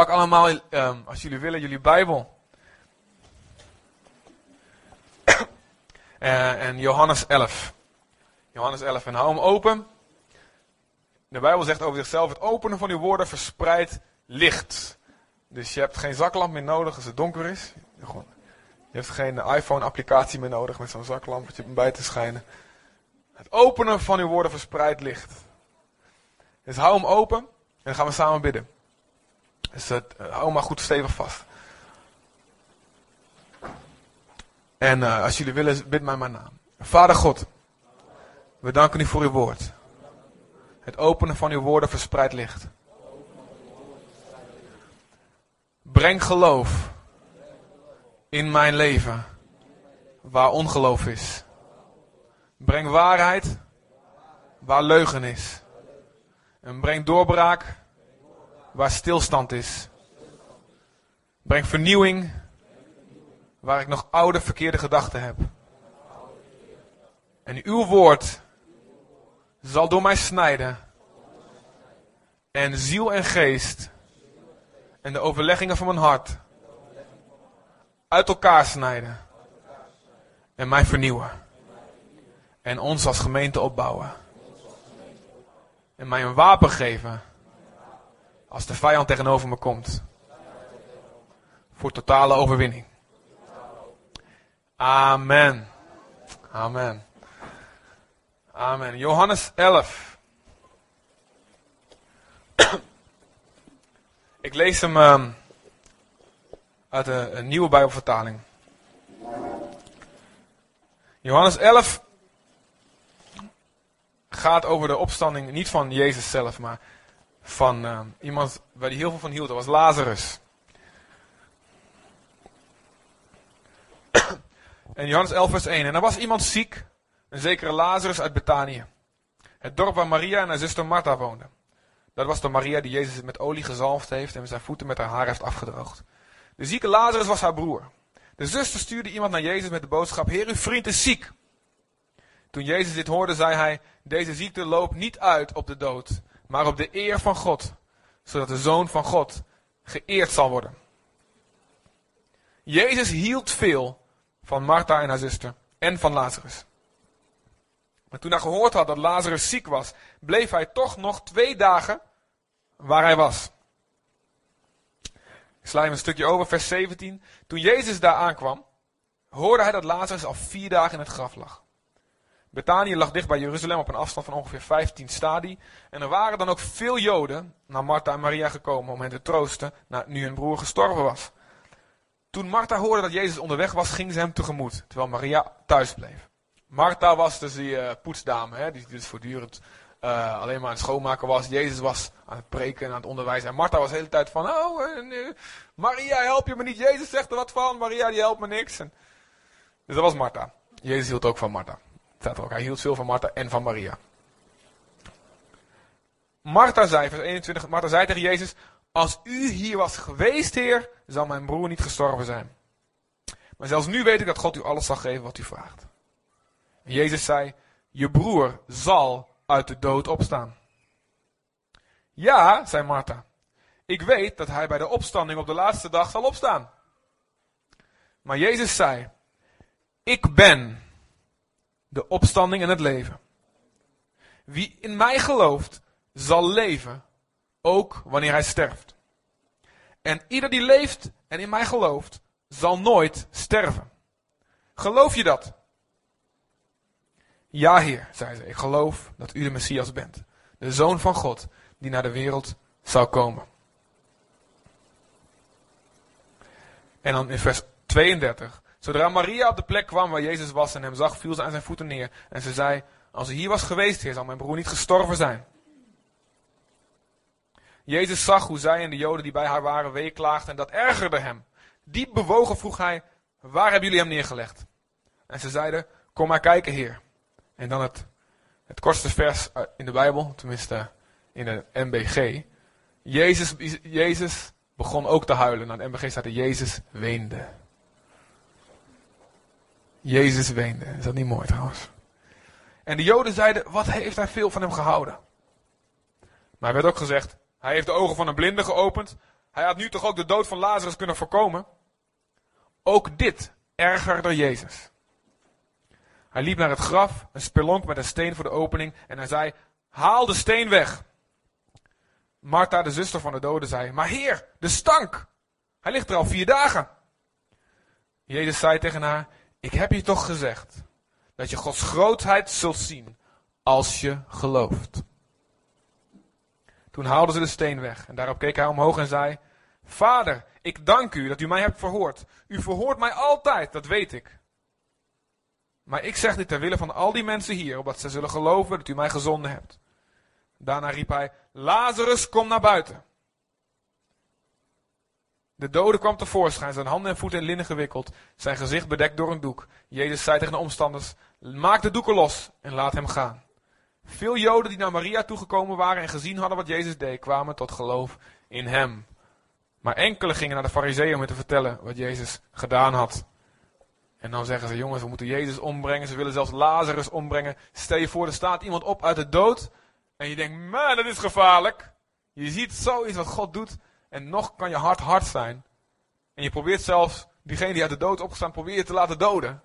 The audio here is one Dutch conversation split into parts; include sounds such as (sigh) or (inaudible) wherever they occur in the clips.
Pak allemaal, ehm, als jullie willen, jullie Bijbel. Eh, en Johannes 11. Johannes 11. En hou hem open. De Bijbel zegt over zichzelf: het openen van uw woorden verspreidt licht. Dus je hebt geen zaklamp meer nodig als het donker is. Je hebt geen iPhone-applicatie meer nodig met zo'n zaklampertje bij te schijnen. Het openen van uw woorden verspreidt licht. Dus hou hem open en dan gaan we samen bidden. Dus hou maar goed stevig vast. En uh, als jullie willen, bid mij maar naam. Vader God, we danken u voor uw woord. Het openen van uw woorden verspreidt licht. Breng geloof in mijn leven waar ongeloof is. Breng waarheid waar leugen is. En breng doorbraak waar stilstand is. Breng vernieuwing waar ik nog oude verkeerde gedachten heb. En uw woord zal door mij snijden. En ziel en geest en de overleggingen van mijn hart uit elkaar snijden. En mij vernieuwen. En ons als gemeente opbouwen. En mij een wapen geven. Als de vijand tegenover me komt. Voor totale overwinning. Amen. Amen. Amen. Johannes 11. Ik lees hem uh, uit een, een, nieuwe Bijbelvertaling. Johannes 11 gaat over de opstanding niet van Jezus zelf, maar van uh, iemand waar hij heel veel van hield. Dat was Lazarus. (coughs) en Johannes 11 vers 1. En er was iemand ziek, een zekere Lazarus uit Betanië. Het dorp waar Maria en haar zuster Martha woonden. Dat was de Maria die Jezus met olie gezalfd heeft en zijn voeten met haar haar heeft afgedroogd. De zieke Lazarus was haar broer. De zuster stuurde iemand naar Jezus met de boodschap: Heer, uw vriend is ziek. Toen Jezus dit hoorde, zei hij: Deze ziekte loopt niet uit op de dood, maar op de eer van God, zodat de zoon van God geëerd zal worden. Jezus hield veel van Martha en haar zuster en van Lazarus. Maar toen hij gehoord had dat Lazarus ziek was, bleef hij toch nog twee dagen waar hij was. Ik sla hem een stukje over, vers 17. Toen Jezus daar aankwam, hoorde hij dat Lazarus al vier dagen in het graf lag. Betanië lag dicht bij Jeruzalem op een afstand van ongeveer 15 stadie. En er waren dan ook veel Joden naar Martha en Maria gekomen om hen te troosten, nu hun broer gestorven was. Toen Martha hoorde dat Jezus onderweg was, ging ze hem tegemoet, terwijl Maria thuis bleef. Martha was dus die uh, poetsdame, hè, die dus voortdurend uh, alleen maar aan het schoonmaken was. Jezus was aan het preken en aan het onderwijzen. En Martha was de hele tijd van, oh, uh, Maria, help je me niet. Jezus zegt er wat van. Maria, die helpt me niks. Dus dat was Martha. Jezus hield ook van Martha. Staat er ook. Hij hield veel van Martha en van Maria. Martha zei, vers 21, Martha zei tegen Jezus, als u hier was geweest, Heer, zou mijn broer niet gestorven zijn. Maar zelfs nu weet ik dat God u alles zal geven wat u vraagt. Jezus zei, je broer zal uit de dood opstaan. Ja, zei Martha, ik weet dat hij bij de opstanding op de laatste dag zal opstaan. Maar Jezus zei, ik ben de opstanding en het leven. Wie in mij gelooft, zal leven, ook wanneer hij sterft. En ieder die leeft en in mij gelooft, zal nooit sterven. Geloof je dat? Ja, Heer, zei ze, ik geloof dat u de Messias bent, de Zoon van God, die naar de wereld zou komen. En dan in vers 32. Zodra Maria op de plek kwam waar Jezus was en hem zag, viel ze aan zijn voeten neer. En ze zei, als hij hier was geweest, Heer, zou mijn broer niet gestorven zijn. Jezus zag hoe zij en de Joden die bij haar waren weeklaagden en dat ergerde hem. Diep bewogen vroeg hij, waar hebben jullie hem neergelegd? En ze zeiden, kom maar kijken, Heer. En dan het, het kortste vers in de Bijbel, tenminste in de MBG. Jezus, Jezus begon ook te huilen. Naar de MBG staat Jezus weende. Jezus weende. Is dat niet mooi trouwens? En de Joden zeiden, wat heeft hij veel van hem gehouden? Maar er werd ook gezegd, hij heeft de ogen van een blinde geopend. hij had nu toch ook de dood van Lazarus kunnen voorkomen. Ook dit ergerde Jezus. Hij liep naar het graf, een spelonk met een steen voor de opening en hij zei, haal de steen weg. Martha, de zuster van de dode, zei, maar heer, de stank. Hij ligt er al vier dagen. Jezus zei tegen haar, ik heb je toch gezegd dat je Gods grootheid zult zien als je gelooft. Toen haalden ze de steen weg en daarop keek hij omhoog en zei, Vader, ik dank u dat u mij hebt verhoord. U verhoort mij altijd, dat weet ik. Maar ik zeg dit ter wille van al die mensen hier, opdat ze zullen geloven dat u mij gezonden hebt. Daarna riep hij, Lazarus, kom naar buiten. De dode kwam tevoorschijn, zijn handen en voeten in linnen gewikkeld, zijn gezicht bedekt door een doek. Jezus zei tegen de omstanders, maak de doeken los en laat hem gaan. Veel Joden die naar Maria toegekomen waren en gezien hadden wat Jezus deed, kwamen tot geloof in hem. Maar enkele gingen naar de fariseeën om te vertellen wat Jezus gedaan had. En dan zeggen ze, jongens, we moeten Jezus ombrengen. Ze willen zelfs Lazarus ombrengen. Stel je voor, er staat iemand op uit de dood. En je denkt, man, dat is gevaarlijk. Je ziet zoiets wat God doet. En nog kan je hart hard zijn. En je probeert zelfs diegene die uit de dood opgestaan, probeer je te laten doden.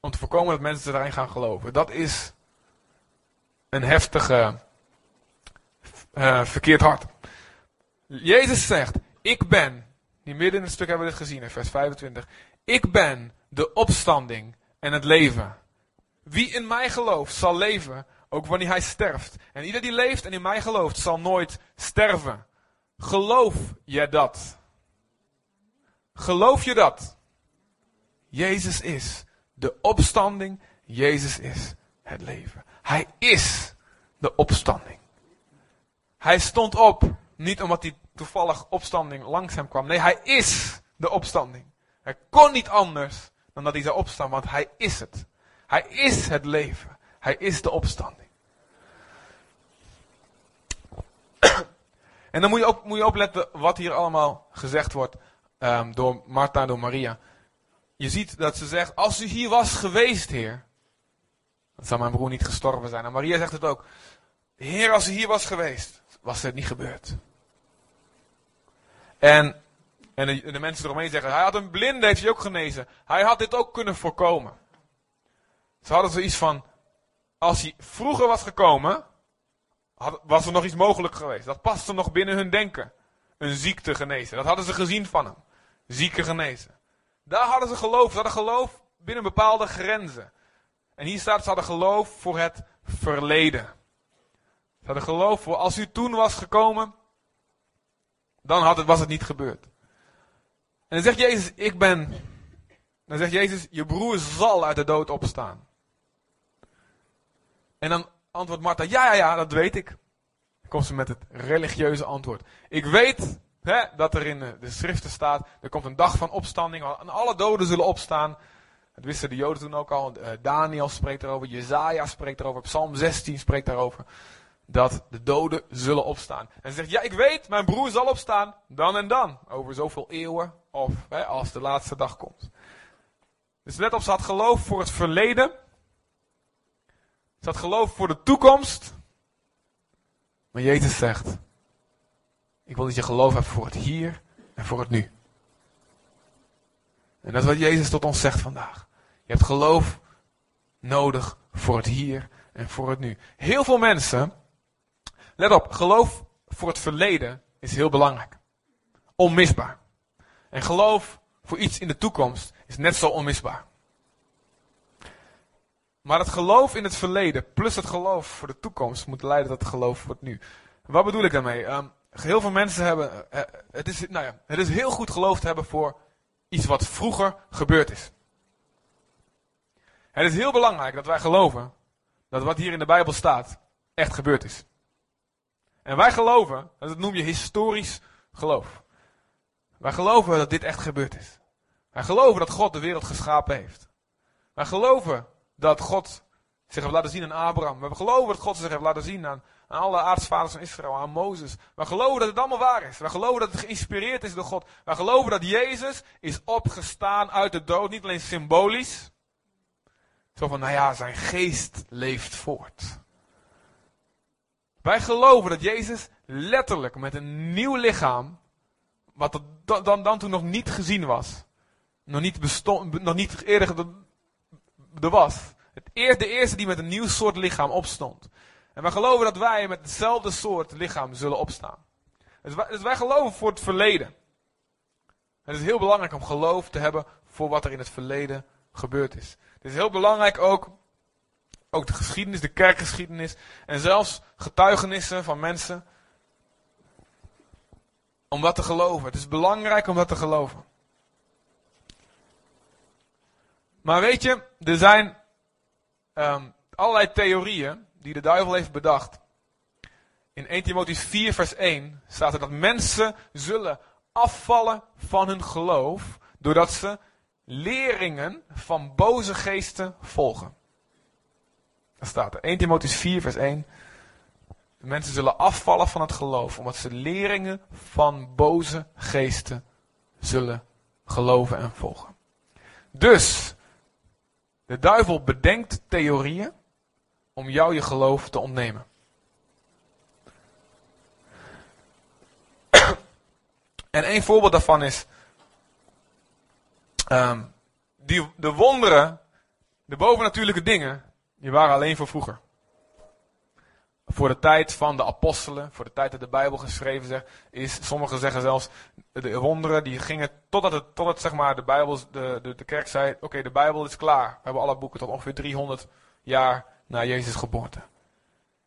Om te voorkomen dat mensen erin gaan geloven. Dat is een heftige, uh, verkeerd hart. Jezus zegt, ik ben, die midden in het stuk hebben we dit gezien in vers 25. Ik ben de opstanding en het leven. Wie in mij gelooft zal leven, ook wanneer hij sterft. En ieder die leeft en in mij gelooft zal nooit sterven. Geloof je dat? Geloof je dat? Jezus is de opstanding, Jezus is het leven. Hij is de opstanding. Hij stond op, niet omdat hij toevallig opstanding langs hem kwam. Nee, hij is de opstanding. Hij kon niet anders dan dat hij zou opstaan, want hij is het. Hij is het leven. Hij is de opstanding. En dan moet je, ook, moet je opletten wat hier allemaal gezegd wordt um, door Martha door Maria. Je ziet dat ze zegt, als u hier was geweest, Heer, dan zou mijn broer niet gestorven zijn. En Maria zegt het ook, Heer, als u hier was geweest, was het niet gebeurd. En, en de, de, mensen eromheen zeggen, hij had een blinde, heeft hij ook genezen. Hij had dit ook kunnen voorkomen. Ze hadden zoiets van, als hij vroeger was gekomen, was er nog iets mogelijk geweest. Dat paste nog binnen hun denken. Een ziekte genezen. Dat hadden ze gezien van hem. Zieken genezen. Daar hadden ze geloof. Ze hadden geloof binnen bepaalde grenzen. En hier staat, ze hadden geloof voor het verleden. Ze hadden geloof voor, als u toen was gekomen, dan had het, was het niet gebeurd. En dan zegt Jezus, ik ben. Dan zegt Jezus, je broer zal uit de dood opstaan. En dan antwoordt Martha, ja, ja, ja, dat weet ik. Dan komt ze met het religieuze antwoord. Ik weet hè, dat er in de schriften staat, er komt een dag van opstanding, en alle doden zullen opstaan. Dat wisten de Joden toen ook al. Eh, Daniel spreekt erover, Jezaja spreekt erover, Psalm 16 spreekt daarover dat de doden zullen opstaan. En ze zegt, ja ik weet, mijn broer zal opstaan, dan en dan. Over zoveel eeuwen, of hè, als de laatste dag komt. Dus let op, ze had geloof voor het verleden. Had geloof voor de toekomst. Maar Jezus zegt, ik wil dat je geloof hebt voor het hier en voor het nu. En dat is wat Jezus tot ons zegt vandaag. Je hebt geloof nodig voor het hier en voor het nu. Heel veel mensen Let op, geloof voor het verleden is heel belangrijk. Onmisbaar. En geloof voor iets in de toekomst is net zo onmisbaar. Maar het geloof in het verleden plus het geloof voor de toekomst moet leiden tot het geloof voor het nu. Wat bedoel ik daarmee? Um, heel veel mensen hebben. Uh, het, is, nou ja, het is heel goed geloof te hebben voor iets wat vroeger gebeurd is. Het is heel belangrijk dat wij geloven dat wat hier in de Bijbel staat echt gebeurd is. En wij geloven, dat noem je historisch geloof. Wij geloven dat dit echt gebeurd is. Wij geloven dat God de wereld geschapen heeft. Wij geloven dat God zich heeft laten zien aan Abraham. We geloven dat God zich heeft laten zien aan, aan alle aartsvaders van Israël, aan Mozes. Wij geloven dat het allemaal waar is. Wij geloven dat het geïnspireerd is door God. Wij geloven dat Jezus is opgestaan uit de dood, niet alleen symbolisch. Zo van, nou ja, zijn geest leeft voort. Wij geloven dat Jezus letterlijk met een nieuw lichaam wat dan, dan, dan toen nog niet gezien was. Nog niet bestond, nog niet eerder er was. Het eerste, de eerste die met een nieuw soort lichaam opstond. En wij geloven dat wij met hetzelfde soort lichaam zullen opstaan. Dus wij, dus geloven voor het verleden. Het is heel belangrijk om geloof te hebben voor wat er in het verleden gebeurd is. Het is heel belangrijk ook, ook de geschiedenis, de kerkgeschiedenis en zelfs getuigenissen van mensen. Om dat te geloven. Het is belangrijk om dat te geloven. Maar weet je, er zijn um, allerlei theorieën die de duivel heeft bedacht. In 1 Timotheüs 4 vers 1 staat er dat mensen zullen afvallen van hun geloof doordat ze leringen van boze geesten volgen. Dat staat er. 1 Timotheüs 4 vers 1. De mensen zullen afvallen van het geloof omdat ze leringen van boze geesten zullen geloven en volgen. Dus, de duivel bedenkt theorieën om jou je geloof te ontnemen. En een voorbeeld daarvan is um, die, de wonderen, de bovennatuurlijke dingen, die waren alleen voor vroeger. Voor de tijd van de apostelen, voor de tijd dat de Bijbel geschreven is, sommigen zeggen zelfs, de wonderen die gingen totdat het, totdat zeg maar de Bijbel, de, de, de kerk zei, oké de Bijbel is klaar. We hebben alle boeken tot ongeveer 300 jaar na Jezus geboorte.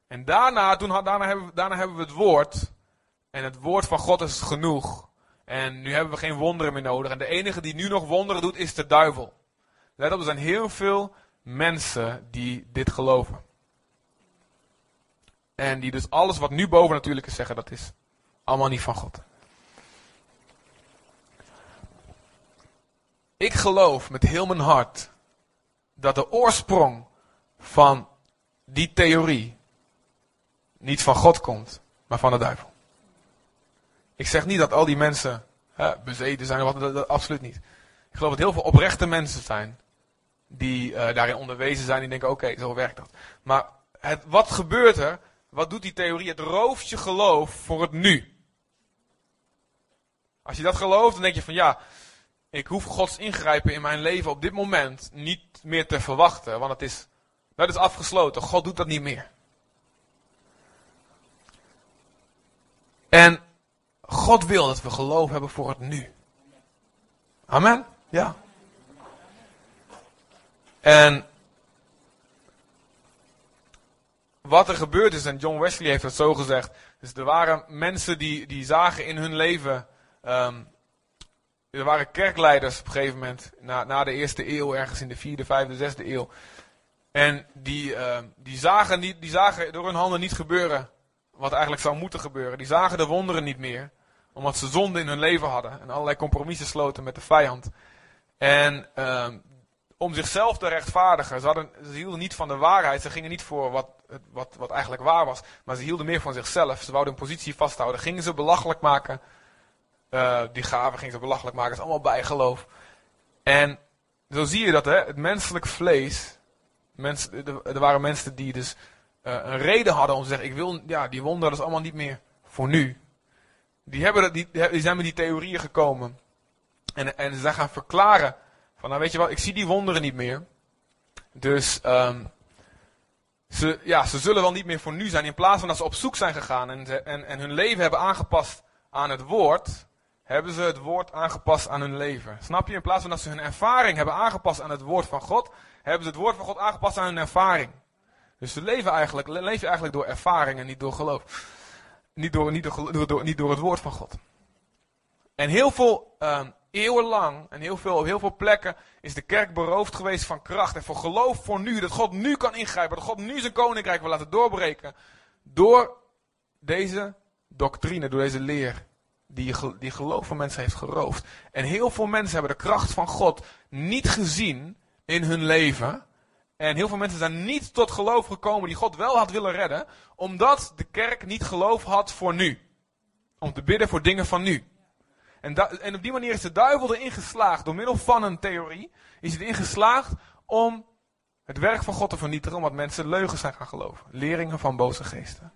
En daarna, toen, daarna, hebben daarna hebben we het woord. En het woord van God is genoeg. En nu hebben we geen wonderen meer nodig. En de enige die nu nog wonderen doet, is de duivel. Let op, er zijn heel veel mensen die dit geloven. En die dus alles wat nu boven natuurlijk is zeggen, dat is allemaal niet van God. Ik geloof met heel mijn hart dat de oorsprong van die theorie niet van God komt, maar van de duivel. Ik zeg niet dat al die mensen hè, bezeten zijn, wat, dat, absoluut niet. Ik geloof dat heel veel oprechte mensen zijn die uh, daarin onderwezen zijn, die denken, oké, zo werkt dat. Maar het, wat gebeurt er? Wat doet die theorie? Het rooft je geloof voor het nu. Als je dat gelooft, dan denk je van ja, ik hoef Gods ingrijpen in mijn leven op dit moment niet meer te verwachten, want het is, dat is afgesloten. God doet dat niet meer. En God wil dat we geloof hebben voor het nu. Amen? Ja. En wat er gebeurd is, en John Wesley heeft het zo gezegd. Dus er waren mensen die, die zagen in hun leven. Um, er waren kerkleiders op een gegeven moment, na, na de eerste eeuw, ergens in de vierde, vijfde, zesde eeuw. En die, uh, die, zagen niet, die zagen door hun handen niet gebeuren wat eigenlijk zou moeten gebeuren. Die zagen de wonderen niet meer omdat ze zonde in hun leven hadden. En allerlei compromissen sloten met de vijand. En uh, om zichzelf te rechtvaardigen. Ze, hadden, ze hielden niet van de waarheid. Ze gingen niet voor wat, wat, wat eigenlijk waar was. Maar ze hielden meer van zichzelf. Ze wouden hun positie vasthouden. Gingen ze belachelijk maken. Uh, die gaven gingen ze belachelijk maken. Dat is allemaal bijgeloof. En zo zie je dat hè, het menselijk vlees. Mensen, er waren mensen die dus uh, een reden hadden om te zeggen: Ik wil, ja, die wonderen is allemaal niet meer voor nu. Die, hebben, die, zijn met die theorieën gekomen. En, en ze gaan verklaren. Van nou weet je wat, ik zie die wonderen niet meer. Dus um, ze, ja, ze zullen wel niet meer voor nu zijn. In plaats van dat ze op zoek zijn gegaan en, en, en hun leven hebben aangepast aan het woord. Hebben ze het woord aangepast aan hun leven. Snap je? In plaats van dat ze hun ervaring hebben aangepast aan het woord van God. Hebben ze het woord van God aangepast aan hun ervaring. Dus ze leven eigenlijk, leven eigenlijk door ervaring en niet door geloof. Niet door, niet door, niet door het woord van God. En heel veel um, eeuwenlang en heel veel, op heel veel plekken is de kerk beroofd geweest van kracht en voor geloof voor nu. Dat God nu kan ingrijpen, dat God nu zijn koninkrijk wil laten doorbreken. Door deze doctrine, door deze leer. Die, die geloof van mensen heeft geroofd. En heel veel mensen hebben de kracht van God niet gezien in hun leven. En heel veel mensen zijn niet tot geloof gekomen die God wel had willen redden, omdat de kerk niet geloof had voor nu. Om te bidden voor dingen van nu. En, en op die manier is de duivel erin geslaagd, door middel van een theorie, is hij erin geslaagd om het werk van God te vernietigen, omdat mensen leugens zijn gaan geloven. Leringen van boze geesten.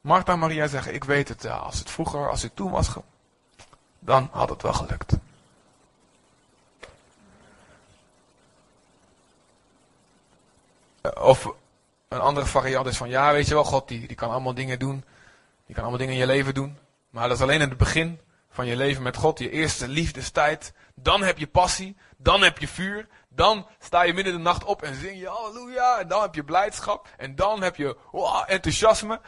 Martha en Maria zeggen, ik weet het, als het vroeger, als ik toen was, dan had het wel gelukt. Of een andere variant is van, ja, weet je wel, God die, die kan allemaal dingen doen. Die kan allemaal dingen in je leven doen. Maar dat is alleen in het begin van je leven met God, je eerste liefdestijd. Dan heb je passie, dan heb je vuur. Dan sta je midden de nacht op en zing je halleluja. En dan heb je blijdschap. En dan heb je enthousiasme.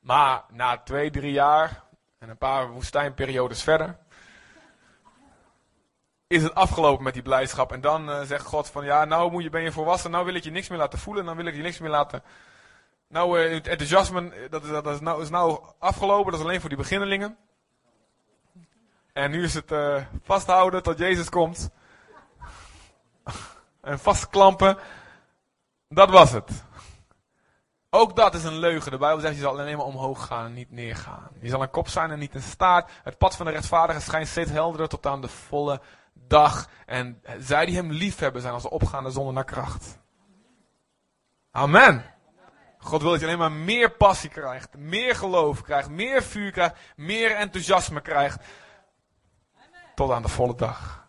Maar na twee, drie jaar en een paar woestijnperiodes verder. Is het afgelopen met die blijdschap. En dan uh, zegt God van ja, nou moet je, ben je volwassen. Nou wil ik je niks meer laten voelen. Dan wil ik je niks meer laten. Nou, uh, het enthousiasme, dat, is, dat is, nou, is nou afgelopen. Dat is alleen voor die beginnelingen. En nu is het uh, vasthouden tot Jezus komt. (laughs) en vastklampen. Dat was het. Ook dat is een leugen. De Bijbel zegt je zal alleen maar omhoog gaan en niet neergaan. Je zal een kop zijn en niet een staart. Het pad van de rechtvaardige schijnt steeds helderder tot aan de volle dag. En zij die hem lief hebben zijn als de opgaande zonder naar kracht. Amen. God wil dat je alleen maar meer passie krijgt, meer geloof krijgt, meer vuur krijgt, meer enthousiasme krijgt. Tot aan de volle dag.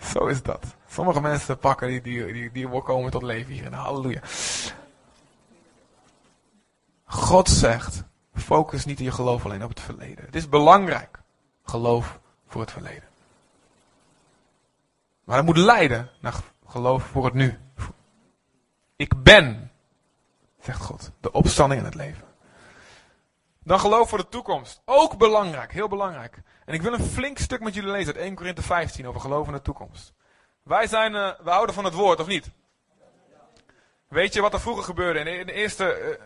Zo is dat. Sommige mensen pakken die, die, die, die komen tot leven hier. Halleluja. God zegt, focus niet in je geloof alleen op het verleden. Het is belangrijk, geloof voor het verleden. Maar het moet leiden naar geloof voor het nu. Ik ben, zegt God, de opstanding in het leven. Dan geloof voor de toekomst. Ook belangrijk, heel belangrijk. En ik wil een flink stuk met jullie lezen uit 1 Korinthe 15 over geloof in de toekomst. Wij zijn, uh, we houden van het woord, of niet? Weet je wat er vroeger gebeurde? In de, eerste,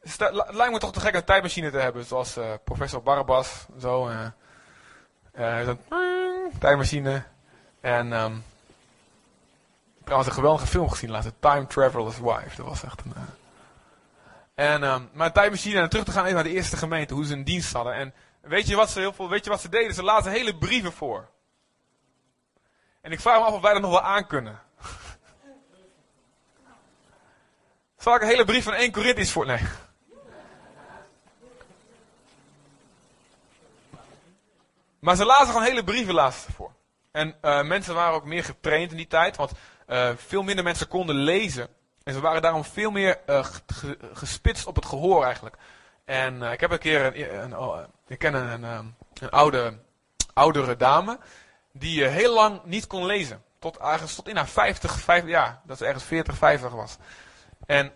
het lijkt me toch te gek een tijdmachine te hebben, zoals uh, professor Barbas, zo. Zo'n tijdmachine. En um, trouwens een geweldige film gezien laatst, Time Traveler's Wife. Dat was echt een... En, um, maar een tijdmachine en terug te gaan even naar de eerste gemeente, hoe ze een dienst hadden. En weet je wat ze, heel veel, weet je wat ze deden? Ze lazen hele brieven voor. En ik vraag me af of wij dat nog wel aankunnen. (laughs) Zal ik een hele brief van 1 Corinthians voor... Nee. (laughs) Maar ze lazen gewoon hele brieven lazen voor. En uh, mensen waren ook meer getraind in die tijd, want uh, veel minder mensen konden lezen. En ze waren daarom veel meer uh, gespitst op het gehoor eigenlijk. En ik heb een keer, een, een, oh, ik ken een, een, een, oude, oudere dame, die heel lang niet kon lezen. Tot ergens tot in haar 50, 50 ja, dat ze ergens 40, 50 was. En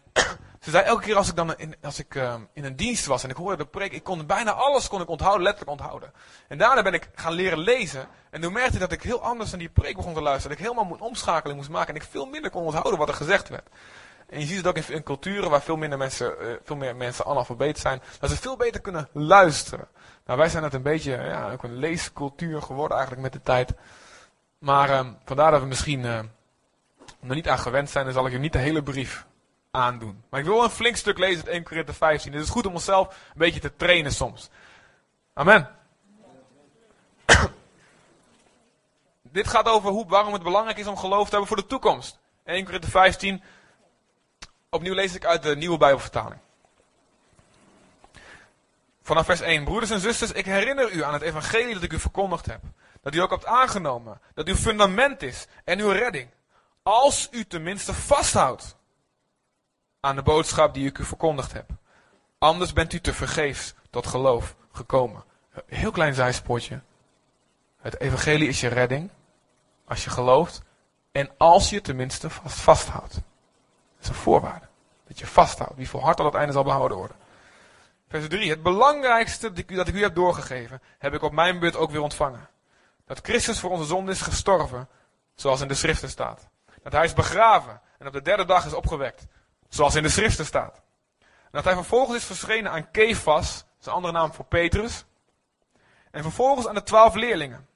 ze zei elke keer als ik dan in, als ik, uh, in een dienst was en ik hoorde de preek, ik kon bijna alles kon ik onthouden, letterlijk onthouden. En daarna ben ik gaan leren lezen. En toen merkte ik dat ik heel anders naar die preek begon te luisteren. Dat ik helemaal een omschakeling moest maken en ik veel minder kon onthouden wat er gezegd werd. En je ziet het ook in, culturen waar veel minder mensen, uh, veel meer mensen analfabeet zijn, dat ze veel beter kunnen luisteren. Nou, wij zijn het een beetje, ja, ook een leescultuur geworden eigenlijk met de tijd. Maar uh, vandaar dat we misschien uh, nog niet aan gewend zijn, dan zal ik je niet de hele brief aandoen. Maar ik wil een flink stuk lezen uit 1 Korinther 15. Het is goed om onszelf een beetje te trainen soms. Amen. (clears throat) Dit gaat over hoe, waarom het belangrijk is om geloof te hebben voor de toekomst. 1 Korinther 15. Opnieuw lees ik uit de nieuwe Bijbelvertaling. Vanaf vers 1. Broeders en zusters, ik herinner u aan het evangelie dat ik u verkondigd heb. Dat u ook hebt aangenomen. Dat uw fundament is en uw redding. Als u tenminste vasthoudt aan de boodschap die ik u verkondigd heb. Anders bent u te vergeefs tot geloof gekomen. Heel klein zijspoortje. Het evangelie is je redding. Als je gelooft. En als je tenminste vast vasthoudt. Dat is een voorwaarde. Dat je vasthoudt. Wie volhardt tot het einde zal behouden worden. Vers 3. Het belangrijkste dat ik u heb doorgegeven. Heb ik op mijn beurt ook weer ontvangen. Dat Christus voor onze zonde is gestorven. Zoals in de schriften staat. Dat hij is begraven. En op de derde dag is opgewekt. Zoals in de schriften staat. Dat hij vervolgens is verschenen aan Kefas, een andere naam voor Petrus. En vervolgens aan de twaalf leerlingen.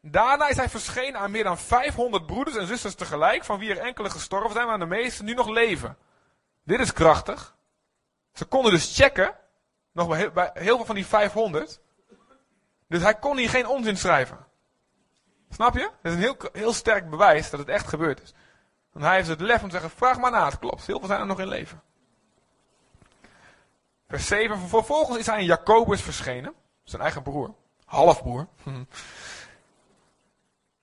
Daarna is hij verschenen aan meer dan 500 broeders en zusters tegelijk, van wie er enkele gestorven zijn, maar de meeste nu nog leven. Dit is krachtig. Ze konden dus checken, nog bij heel veel van die 500. Dus hij kon hier geen onzin schrijven. Snap je? Dat is een heel, heel sterk bewijs dat het echt gebeurd is. Want hij heeft het lef om te zeggen, vraag maar na, het klopt. Heel veel zijn er nog in leven. Vers 7, vervolgens is hij in Jacobus verschenen, zijn eigen broer. halfbroer. (laughs)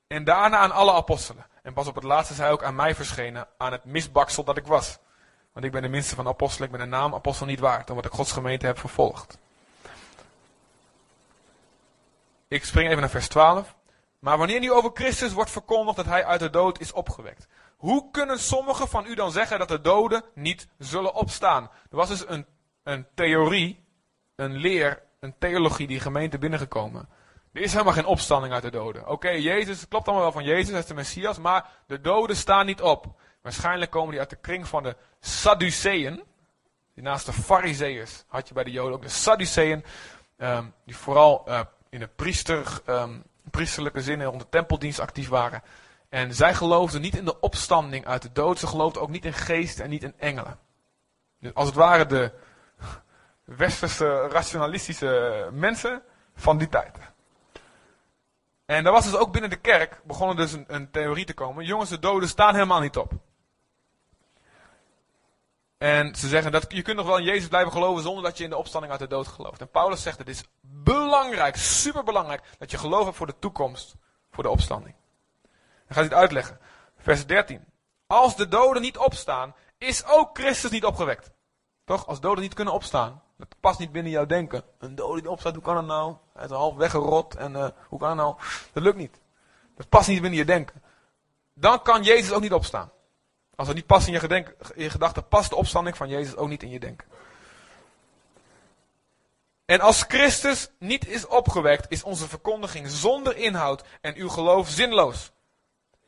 En daarna aan alle apostelen. En pas op het laatste is hij ook aan mij verschenen, aan het misbaksel dat ik was. Want ik ben de minste van apostelen, ik ben de naam apostel niet waard, omdat ik Gods gemeente heb vervolgd. Ik spring even naar vers 12. Maar wanneer nu over Christus wordt verkondigd dat hij uit de dood is opgewekt. Hoe kunnen sommigen van u dan zeggen dat de doden niet zullen opstaan? Er was dus een, een theorie, een leer, een theologie die gemeente binnengekomen. Er is helemaal geen opstanding uit de doden. Oké, Jezus, het klopt allemaal wel van Jezus, hij is de Messias, maar de doden staan niet op. Waarschijnlijk komen die uit de kring van de Sadduceeën. Die naast de Farizeeërs had je bij de Joden ook de Sadduceeën. Um, die vooral uh, in de priester, um, priesterlijke zin rond de tempeldienst actief waren. En zij geloofden niet in de opstanding uit de dood. Ze geloofden ook niet in geesten en niet in engelen. Dus als het ware de westerse rationalistische mensen van die tijd. En daar was dus ook binnen de kerk, begonnen dus een, een theorie te komen. Jongens, de doden staan helemaal niet op. En ze zeggen dat je kunt nog wel in Jezus blijven geloven zonder dat je in de opstanding uit de dood gelooft. En Paulus zegt het is belangrijk, superbelangrijk, dat je geloof hebt voor de toekomst, voor de opstanding. Dan gaat hij het uitleggen. Vers 13. Als de doden niet opstaan, is ook Christus niet opgewekt. Toch? Als doden niet kunnen opstaan. Dat past niet binnen jouw denken. Een dode die opstaat, hoe kan dat nou? Hij is half weggerot en uh, hoe kan dat nou? Dat lukt niet. Dat past niet binnen je denken. Dan kan Jezus ook niet opstaan. Als het niet past in je, je gedachten, past de opstanding van Jezus ook niet in je denken. En als Christus niet is opgewekt, is onze verkondiging zonder inhoud en uw geloof zinloos.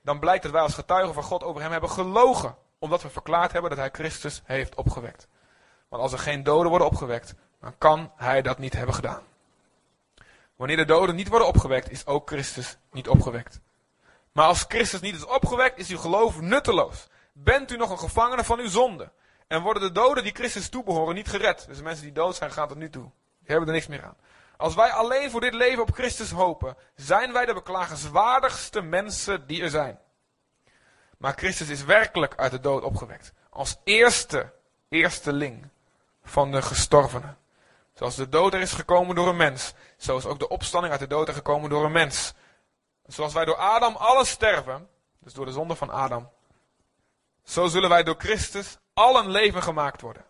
Dan blijkt dat wij als getuigen van God over hem hebben gelogen, omdat we verklaard hebben dat hij Christus heeft opgewekt. Want als er geen doden worden opgewekt, dan kan hij dat niet hebben gedaan. Wanneer de doden niet worden opgewekt, is ook Christus niet opgewekt. Maar als Christus niet is opgewekt, is uw geloof nutteloos. Bent u nog een gevangene van uw zonde? En worden de doden die Christus toebehoren niet gered? Dus de mensen die dood zijn, gaan tot nu toe. Die hebben er niks meer aan. Als wij alleen voor dit leven op Christus hopen, zijn wij de beklagenswaardigste mensen die er zijn. Maar Christus is werkelijk uit de dood opgewekt. Als eerste, eersteling van de gestorvenen. Zoals de dood er is gekomen door een mens, zo is ook de opstanding uit de dood er gekomen door een mens. Zoals wij door Adam alle sterven, dus door de zonde van Adam, zo zullen wij door Christus allen leven gemaakt worden.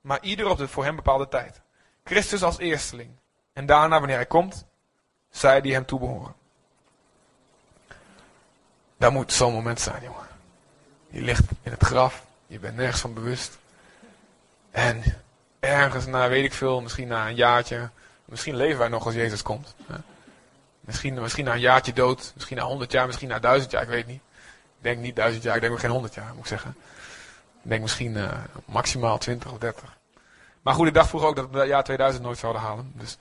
Maar ieder op de voor hem bepaalde tijd. Christus als eersteling. En daarna, wanneer hij komt, zij die hem toebehoren. Dat moet zo'n moment zijn, jongen. Je ligt in het graf, je bent nergens van bewust. En ergens na, weet ik veel, misschien na een jaartje, misschien leven wij nog als Jezus komt. Misschien, misschien na een jaartje dood, misschien na honderd jaar, misschien na duizend jaar, ik weet niet. Ik denk niet duizend jaar, ik denk ook geen honderd jaar, moet ik zeggen. Ik denk misschien uh, maximaal twintig of dertig. Maar goed, ik dacht vroeger ook dat we het jaar 2000 nooit zouden halen. Dus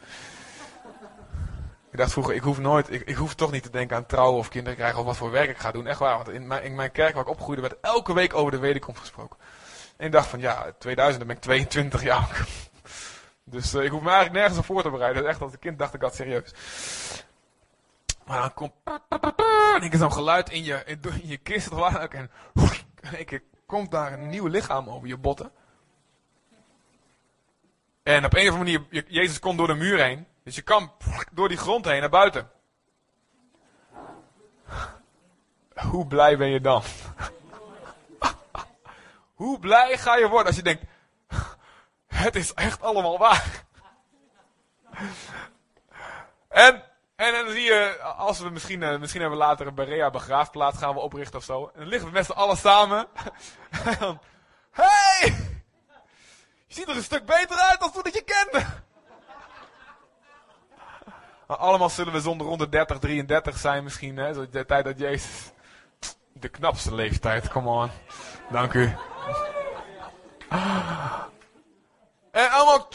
ik dacht vroeger, ik hoef nooit, ik, ik hoef toch niet te denken aan trouwen of kinderen krijgen of wat voor werk ik ga doen. Echt waar, want in mijn, in mijn kerk waar ik opgroeide werd elke week over de wederkomst gesproken. En ik dacht van ja, 2000, dan ben ik 22 jaar. (laughs) Dus uh, ik hoef me eigenlijk nergens op voor te bereiden. Echt als een kind dacht ik dat serieus. Maar dan komt en ik zo'n geluid in je, in, je kist of waar en ik komt daar een nieuw lichaam over je botten. En op een of andere manier, Jezus komt door de muur heen. Dus je kan door die grond heen naar buiten. Hoe blij ben je dan? (laughs) Hoe blij ga je worden als je denkt, het is echt allemaal waar. En, en dan zie je, als we misschien, eh, misschien hebben we later een Berea begraafplaats gaan we oprichten of zo. En dan liggen we met z'n allen samen. (laughs) En dan, hey! Je ziet er een stuk beter uit dan toen ik je kende. Maar allemaal zullen we zonder rond de 30, 33 zijn misschien, hè? De tijd dat Jezus... De knapste leeftijd, come on. Dank u. En allemaal...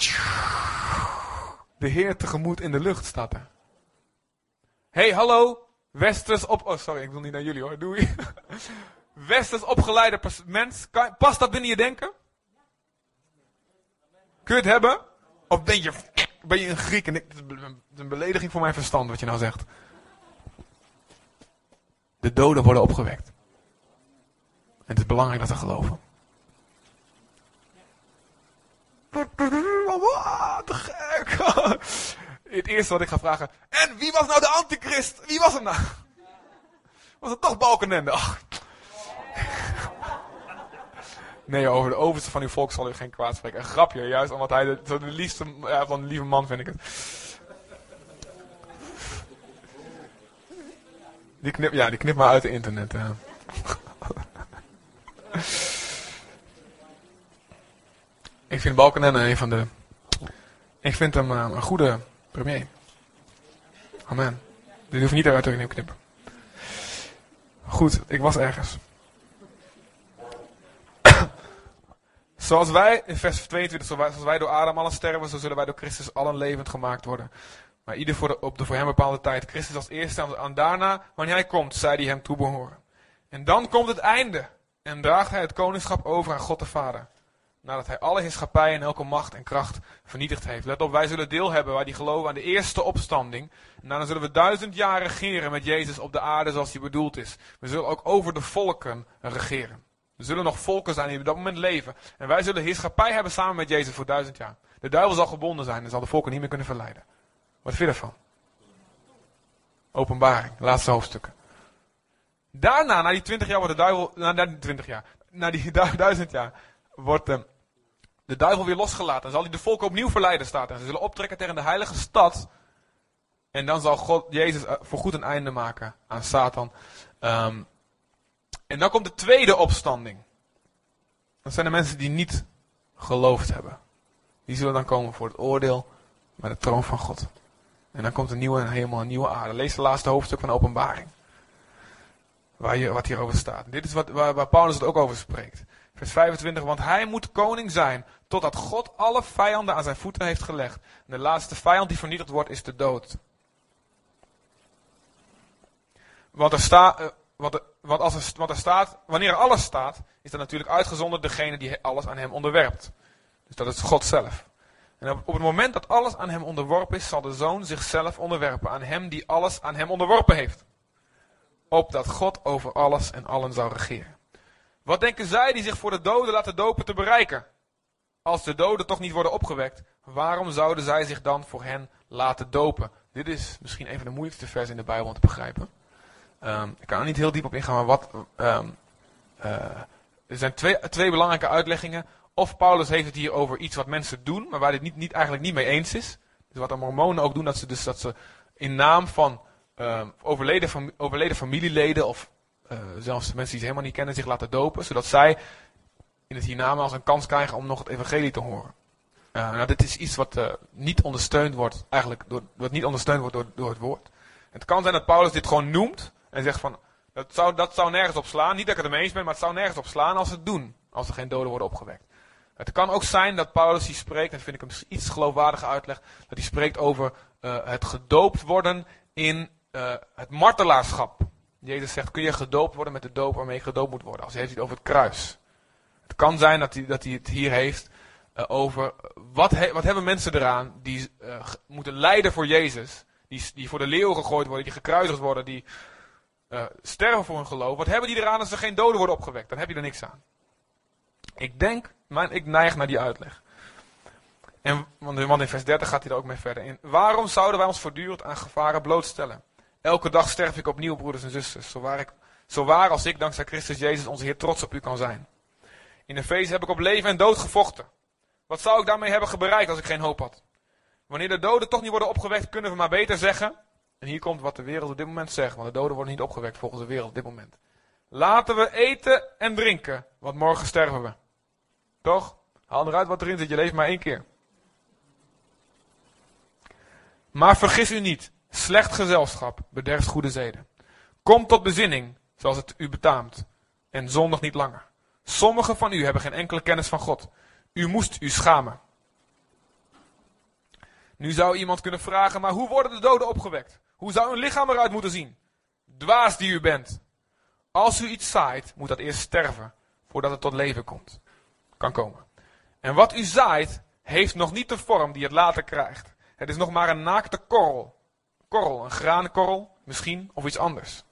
De Heer tegemoet in de lucht staat er. Hey, hallo. Westers op... Oh, sorry, ik wil niet naar jullie hoor. Doei. (laughs) Westers opgeleide mens. Past dat binnen je denken? Kun je het hebben? Of ben je, ben je een Griek? En ik, is een belediging voor mijn verstand wat je nou zegt. De doden worden opgewekt. En het is belangrijk dat ze geloven. Wat te gek. (laughs) het eerste wat ik ga vragen. En wie was nou de antichrist? Wie was het nou? Was het toch Balkenende? Ach. Nee, over de overste van uw volk zal u geen kwaad spreken. Een grapje, juist omdat hij de, de liefste, ja, van de lieve man vind ik het. Die knip, ja, die knip maar uit het internet. Ik vind Balkenende een van de... Ik vind hem uh, een goede premier. Amen. Dit hoef je niet eruit te knippen. Goed, ik was ergens. (coughs) Zoals wij, in vers 22, zoals wij door Adam allen sterven, zo zullen wij door Christus allen levend gemaakt worden. Maar ieder voor op de voor hem bepaalde tijd. Christus als eerste en daarna, wanneer hij komt, zij die hem toebehoren. En dan komt het einde. En draagt hij het koningschap over aan God de Vader. Nadat hij alle heerschappij en elke macht en kracht vernietigd heeft. Let op, wij zullen deel hebben waar die geloven aan de eerste opstanding. En daarna zullen we duizend jaar regeren met Jezus op de aarde zoals hij bedoeld is. We zullen ook over de volken regeren. Er zullen nog volken zijn die op dat moment leven. En wij zullen heerschappij hebben samen met Jezus voor duizend jaar. De duivel zal gebonden zijn en zal de volken niet meer kunnen verleiden. Wat vind je ervan? Openbaring, laatste hoofdstukken. Daarna, na die twintig jaar, wordt de duivel, na die twintig jaar, na die (laughs) duizend jaar, wordt de, de duivel weer losgelaten. En zal hij de volken opnieuw verleiden, staat En ze zullen optrekken tegen de heilige stad. En dan zal God, Jezus, eh, voorgoed een einde maken aan Satan. Um, en dan komt de tweede opstanding. Dat zijn de mensen die niet geloofd hebben. Die zullen dan komen voor het oordeel bij de troon van God. En dan komt een nieuwe hemel, een nieuwe aarde. Lees de laatste hoofdstuk van de openbaring. Waar je, wat hierover staat. Dit is wat, waar Paulus het ook over spreekt. Vers 25, want hij moet koning zijn, totdat God alle vijanden aan zijn voeten heeft gelegd. En de laatste vijand die vernietigd wordt, is de dood. Want er staat, er, want, als er, want er staat, wanneer er alles staat, is dat natuurlijk uitgezonderd degene die alles aan hem onderwerpt. Dus dat is God zelf. En op, op het moment dat alles aan hem onderworpen is, zal de zoon zichzelf onderwerpen aan hem die alles aan hem onderworpen heeft. Opdat God over alles en allen zou regeren. Wat denken zij die zich voor de doden laten dopen te bereiken? Als de doden toch niet worden opgewekt, waarom zouden zij zich dan voor hen laten dopen? Dit is misschien een van de moeilijkste versen in de Bijbel om te begrijpen. Um, ik kan er niet heel diep op ingaan, maar wat. Um, uh, er zijn twee, twee belangrijke uitleggingen. Of Paulus heeft het hier over iets wat mensen doen, maar waar hij het niet, niet, eigenlijk niet mee eens is. Dus wat de mormonen ook doen, dat ze, dus, dat ze in naam van um, overleden, overleden familieleden of uh, zelfs mensen die ze helemaal niet kennen zich laten dopen, zodat zij in het hiernamaals een kans krijgen om nog het evangelie te horen. Uh, nou, dit is iets wat uh, niet ondersteund wordt, eigenlijk door, wat niet ondersteund wordt door, door het woord. Het kan zijn dat Paulus dit gewoon noemt en zegt van, dat zou, dat zou nergens op slaan. Niet dat ik het ermee eens ben, maar het zou nergens op slaan als ze het doen. Als er geen doden worden opgewekt. Het kan ook zijn dat Paulus hier spreekt, en dat vind ik een iets geloofwaardige uitleg, dat hij spreekt over het gedoopt worden in het martelaarschap. Jezus zegt, kun je gedoopt worden met de doop waarmee je gedoopt moet worden. Als hij heeft het over het kruis. Het kan zijn dat hij, dat hij het hier heeft uh, over, wat, he, wat hebben mensen eraan die moeten lijden voor Jezus. Die, die voor de leeuw gegooid worden, die gekruisigd worden, die sterven voor hun geloof. Wat hebben die eraan als er geen doden worden opgewekt? Dan heb je er niks aan. Ik denk, maar ik neig naar die uitleg. En, want in vers 30 gaat hij er ook mee verder in. Waarom zouden wij ons voortdurend aan gevaren blootstellen? Elke dag sterf ik opnieuw, broeders en zusters. Zo waar, ik, als ik dankzij Christus Jezus onze Heer trots op u kan zijn. In de feest heb ik op leven en dood gevochten. Wat zou ik daarmee hebben bereikt als ik geen hoop had? Wanneer de doden toch niet worden opgewekt, kunnen we maar beter zeggen. En hier komt wat de wereld op dit moment zegt, want de doden worden niet opgewekt volgens de wereld op dit moment. Laten we eten en drinken, want morgen sterven we. Toch? Haal eruit wat erin zit, je leeft maar één keer. Maar vergis u niet, slecht gezelschap bederft goede zeden. Kom tot bezinning, zoals het u betaamt, en zondig niet langer. Sommigen van u hebben geen enkele kennis van God. U moest u schamen. Nu zou iemand kunnen vragen, maar hoe worden de doden opgewekt? Hoe zou hun lichaam eruit moeten zien? Dwaas die u bent. Als u iets zaait, moet dat eerst sterven, voordat het tot leven komt kan komen. En wat u zaait, heeft nog niet de vorm die het later krijgt. Het is nog maar een naakte korrel. Korrel, een graankorrel, misschien, of iets anders.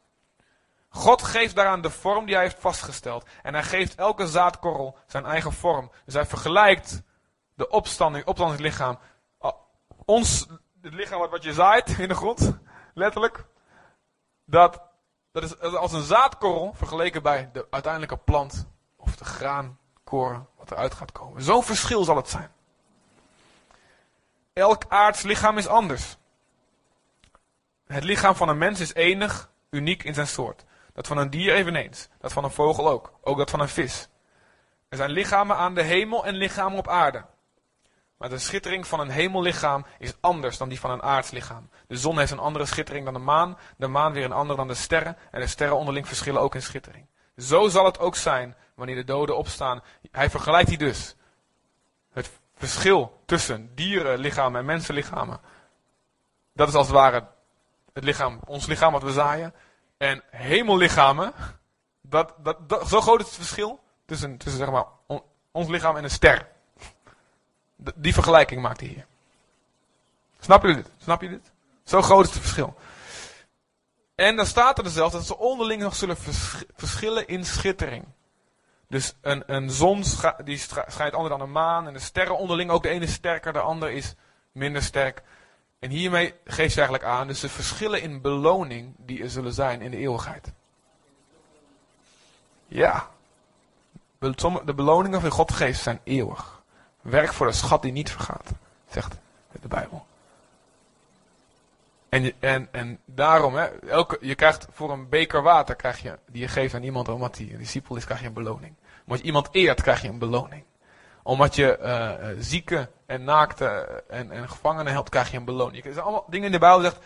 God geeft daaraan de vorm die hij heeft vastgesteld. En hij geeft elke zaadkorrel zijn eigen vorm. Dus hij vergelijkt de opstanding, opstandingslichaam. Ons, het lichaam wat, je zaait in de grond, letterlijk, dat, dat is als een zaadkorrel vergeleken bij de uiteindelijke plant of de graankoren wat eruit gaat komen. Zo'n verschil zal het zijn. Elk aards lichaam is anders. Het lichaam van een mens is enig, uniek in zijn soort. Dat van een dier eveneens. Dat van een vogel ook. Ook dat van een vis. Er zijn lichamen aan de hemel en lichamen op aarde. Maar de schittering van een hemellichaam is anders dan die van een aardslichaam. De zon heeft een andere schittering dan de maan, de maan weer een andere dan de sterren, en de sterren onderling verschillen ook in schittering. Zo zal het ook zijn wanneer de doden opstaan. Hij vergelijkt die dus. Het verschil tussen dierenlichamen en mensenlichamen. Dat is als het ware het lichaam, ons lichaam wat we zaaien. En hemellichamen, zo groot is het verschil tussen, tussen zeg maar, ons lichaam en een ster. Die vergelijking maakt hij hier. Snap je dit? Snap je dit? Zo groot is het verschil. En dan staat er zelfs dat ze onderling nog zullen verschillen in schittering. Dus een, een zon die schijnt anders dan een maan. En de sterren onderling, ook de ene sterker, de ander is minder sterk. En hiermee geeft ze eigenlijk aan, dus de verschillen in beloning die er zullen zijn in de eeuwigheid. Ja. De beloningen van God geeft zijn eeuwig. Werk voor de schat die niet vergaat, zegt de Bijbel. En, en, en daarom, hè, elke, je krijgt voor een beker water krijg je, die je geeft aan iemand omdat hij een discipel is, krijg je een beloning. Omdat je iemand eert, krijg je een beloning. Omdat je uh, zieke en naakte en, en gevangenen helpt, krijg je een beloning. Er zijn allemaal dingen in de Bijbel zegt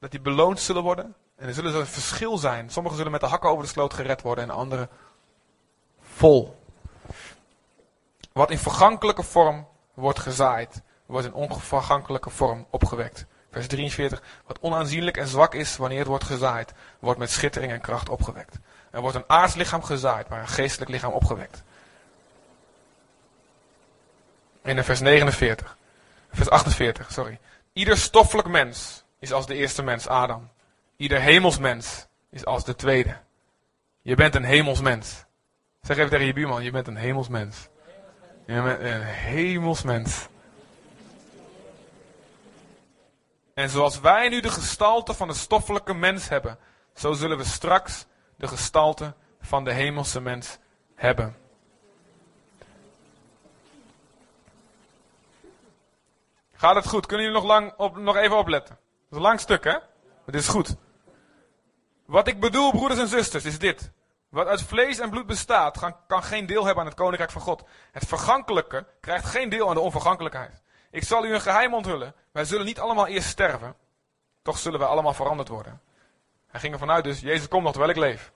dat die beloond zullen worden. En er zullen een verschil zijn. Sommigen zullen met de hakken over de sloot gered worden en anderen vol. Wat in vergankelijke vorm wordt gezaaid, wordt in onvergankelijke vorm opgewekt. Vers 43. Wat onaanzienlijk en zwak is wanneer het wordt gezaaid, wordt met schittering en kracht opgewekt. Er wordt een aards lichaam gezaaid, maar een geestelijk lichaam opgewekt. In vers 49. Vers 48, sorry. Ieder stoffelijk mens is als de eerste mens, Adam. Ieder hemelsmens is als de tweede. Je bent een hemelsmens. Zeg even tegen je buurman, je bent een hemelsmens. Je bent een hemelsmens. En zoals wij nu de gestalte van de stoffelijke mens hebben, zo zullen we straks de gestalte van de hemelse mens hebben. Gaat het goed? Kunnen jullie nog, lang op, nog even opletten? Dat is een lang stuk, hè? Het is goed. Wat ik bedoel, broeders en zusters, is dit. Wat uit vlees en bloed bestaat, kan geen deel hebben aan het koninkrijk van God. Het vergankelijke krijgt geen deel aan de onvergankelijkheid. Ik zal u een geheim onthullen. Wij zullen niet allemaal eerst sterven. Toch zullen wij allemaal veranderd worden. Hij ging ervan uit dus, Jezus komt nog terwijl ik leef.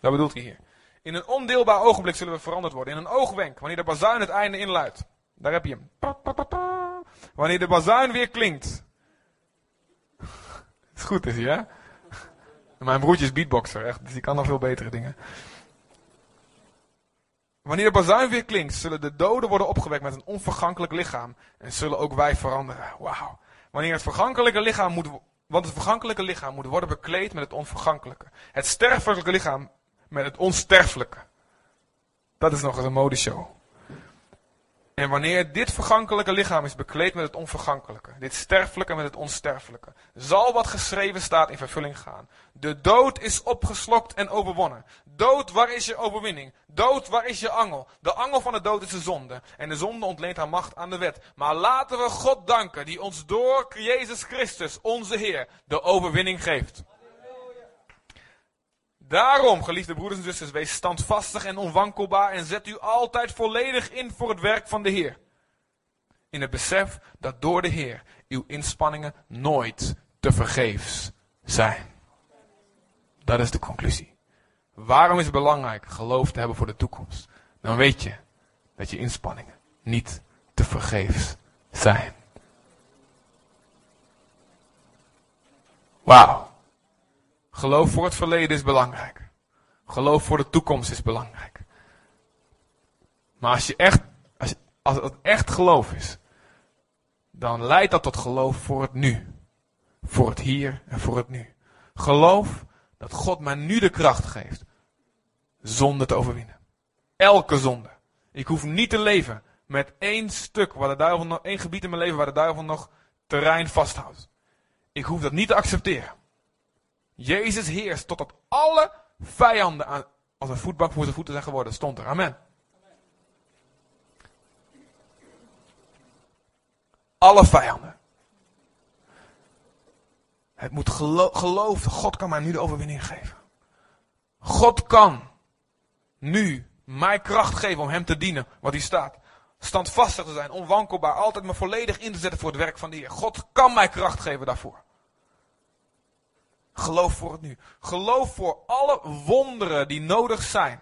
Dat bedoelt hij hier. In een ondeelbaar ogenblik zullen we veranderd worden. In een oogwenk, wanneer de bazuin het einde inluidt. Daar heb je hem. Wanneer de bazuin weer klinkt. (laughs) Het is goed is hij, hè? Mijn broertje is beatboxer, echt, dus die kan nog veel betere dingen. Wanneer de bazuin weer klinkt, zullen de doden worden opgewekt met een onvergankelijk lichaam. En zullen ook wij veranderen. Wauw. Wanneer het vergankelijke lichaam moet, want het vergankelijke lichaam moet worden bekleed met het onvergankelijke. Het sterfelijke lichaam met het onsterfelijke. Dat is nog eens een modeshow. En wanneer dit vergankelijke lichaam is bekleed met het onvergankelijke, dit sterfelijke met het onsterfelijke, zal wat geschreven staat in vervulling gaan. De dood is opgeslokt en overwonnen. Dood, waar is je overwinning? Dood, waar is je angel? De angel van de dood is de zonde. En de zonde ontleent haar macht aan de wet. Maar laten we God danken, die ons door Jezus Christus, onze Heer, de overwinning geeft. Daarom, geliefde broeders en zusters, wees standvastig en onwankelbaar en zet u altijd volledig in voor het werk van de Heer. In het besef dat door de Heer uw inspanningen nooit te vergeefs zijn. Dat is de conclusie. Waarom is het belangrijk geloof te hebben voor de toekomst? Dan weet je dat je inspanningen niet te vergeefs zijn. Wauw. Geloof voor het verleden is belangrijk. Geloof voor de toekomst is belangrijk. Maar als, je echt, als, als het echt geloof is, dan leidt dat tot geloof voor het nu. Voor het hier en voor het nu. Geloof dat God mij nu de kracht geeft zonde te overwinnen. Elke zonde. Ik hoef niet te leven met één stuk, waar de duivel nog, één gebied in mijn leven waar de duivel nog terrein vasthoudt. Ik hoef dat niet te accepteren. Jezus heerst totdat alle vijanden aan, als een voetbank voor zijn voeten zijn geworden. Stond er. Amen. Alle vijanden. Het moet gelo. God kan mij nu de overwinning geven. God kan nu mij kracht geven om hem te dienen, wat hij staat. Standvastig te zijn, onwankelbaar, altijd me volledig in te zetten voor het werk van de Heer. God kan mij kracht geven daarvoor. Geloof voor het nu. Geloof voor alle wonderen die nodig zijn.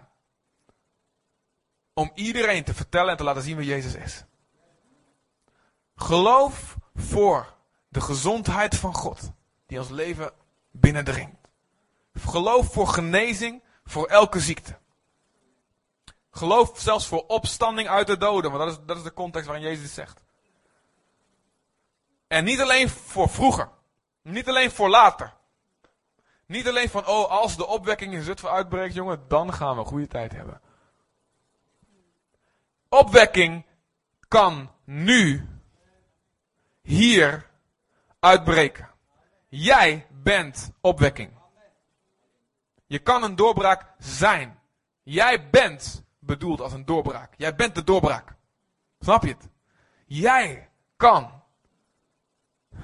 Om iedereen te vertellen en te laten zien wie Jezus is. Geloof voor de gezondheid van God. Die ons leven binnendringt. Geloof voor genezing voor elke ziekte. Geloof zelfs voor opstanding uit de doden. Want dat is, dat is de context waarin Jezus zegt. En niet alleen voor vroeger. Niet alleen voor later. Niet alleen van, oh, als de opwekking in Zutphen uitbreekt, jongen, dan gaan we een goede tijd hebben. Opwekking kan nu, hier, uitbreken. Jij bent opwekking. Je kan een doorbraak zijn. Jij bent bedoeld als een doorbraak. Jij bent de doorbraak. Snap je het? Jij kan.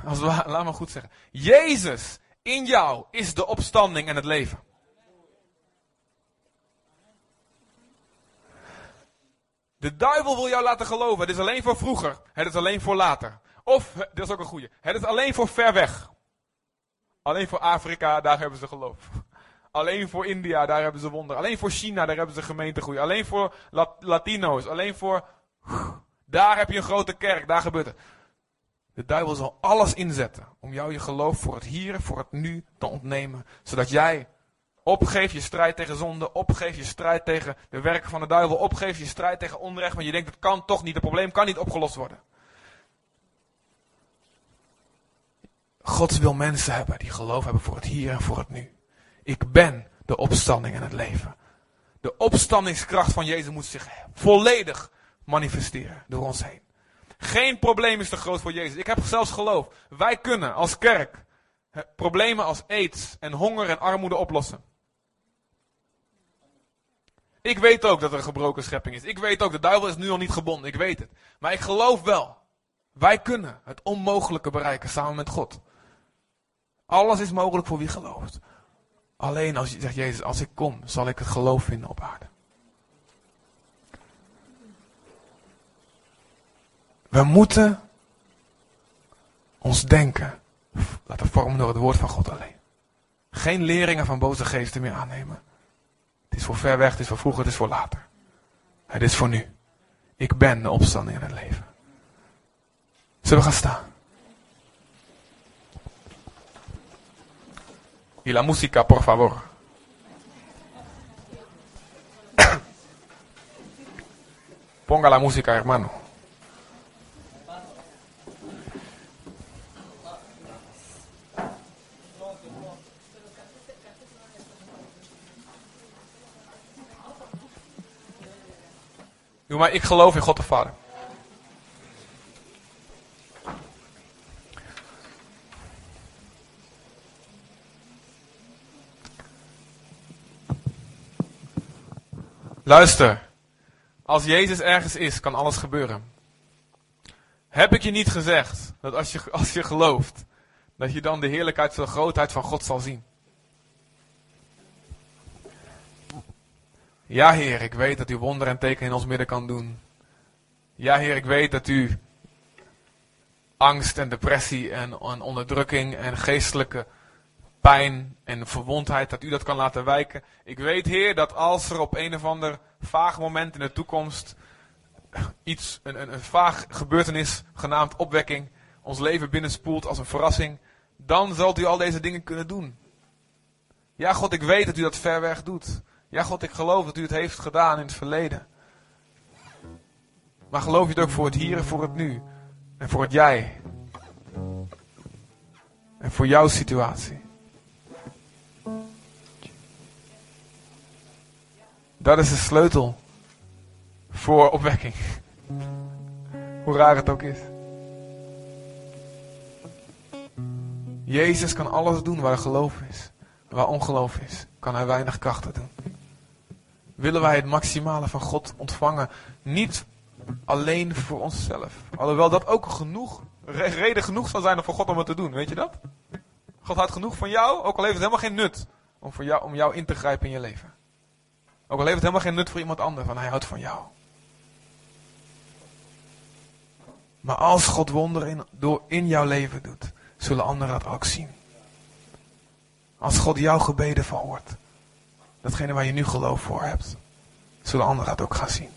Als laat me goed zeggen. Jezus in jou is de opstanding en het leven. De duivel wil jou laten geloven. Het is alleen voor vroeger. Het is alleen voor later. Of, dat is ook een goede. Het is alleen voor ver weg. Alleen voor Afrika, daar hebben ze geloof. Alleen voor India, daar hebben ze wonder. Alleen voor China, daar hebben ze gemeentegroei. Alleen voor Latino's. Alleen voor... Daar heb je een grote kerk, daar gebeurt het. De duivel zal alles inzetten om jou je geloof voor het hier, voor het nu te ontnemen. Zodat jij opgeeft je strijd tegen zonde, opgeeft je strijd tegen de werken van de duivel, opgeeft je strijd tegen onrecht, want je denkt het kan toch niet, het probleem kan niet opgelost worden. God wil mensen hebben die geloof hebben voor het hier en voor het nu. Ik ben de opstanding en het leven. De opstandingskracht van Jezus moet zich volledig manifesteren door ons heen. Geen probleem is te groot voor Jezus. Ik heb zelfs geloof. Wij kunnen als kerk problemen als aids en honger en armoede oplossen. Ik weet ook dat er een gebroken schepping is. Ik weet ook, de duivel is nu al niet gebonden. Ik weet het. Maar ik geloof wel. Wij kunnen het onmogelijke bereiken samen met God. Alles is mogelijk voor wie gelooft. Alleen als je zegt, Jezus, als ik kom, zal ik het geloof vinden op aarde. We moeten ons denken laten vormen door het woord van God alleen. Geen leringen van boze geesten meer aannemen. Het is voor ver weg, het is voor vroeger, het is voor later. Het is voor nu. Ik ben de opstanding in het leven. Zullen we gaan staan? Y la música, por favor. (coughs) Ponga la música, hermano. Doe maar, ik geloof in God de Vader. Luister, als Jezus ergens is, kan alles gebeuren. Heb ik je niet gezegd dat als je, als je gelooft, dat je dan de heerlijkheid, de grootheid van God zal zien? Ja, Heer, ik weet dat u wonder en teken in ons midden kan doen. Ja, Heer, ik weet dat u angst en depressie en, en onderdrukking en geestelijke pijn en verwondheid, dat u dat kan laten wijken. Ik weet, Heer, dat als er op een of ander vaag moment in de toekomst iets, een, een, een vaag gebeurtenis genaamd opwekking, ons leven binnenspoelt als een verrassing, dan zult u al deze dingen kunnen doen. Ja, God, ik weet dat u dat ver weg doet. Ja, God, ik geloof dat u het heeft gedaan in het verleden. Maar geloof je het ook voor het hier en voor het nu? En voor het jij? En voor jouw situatie? Dat is de sleutel voor opwekking. Hoe raar het ook is. Jezus kan alles doen waar geloof is. Waar ongeloof is, kan hij weinig krachten doen. Willen wij het maximale van God ontvangen, niet alleen voor onszelf. Alhoewel dat ook genoeg, reden genoeg zal zijn voor God om het te doen, weet je dat? God houdt genoeg van jou, ook al heeft het helemaal geen nut om, voor jou, om jou in te grijpen in je leven. Ook al heeft het helemaal geen nut voor iemand anders, want hij houdt van jou. Maar als God wonderen in, door in jouw leven doet, zullen anderen dat ook zien. Als God jouw gebeden verhoort, datgene waar je nu geloof voor hebt, zullen anderen dat ook gaan zien.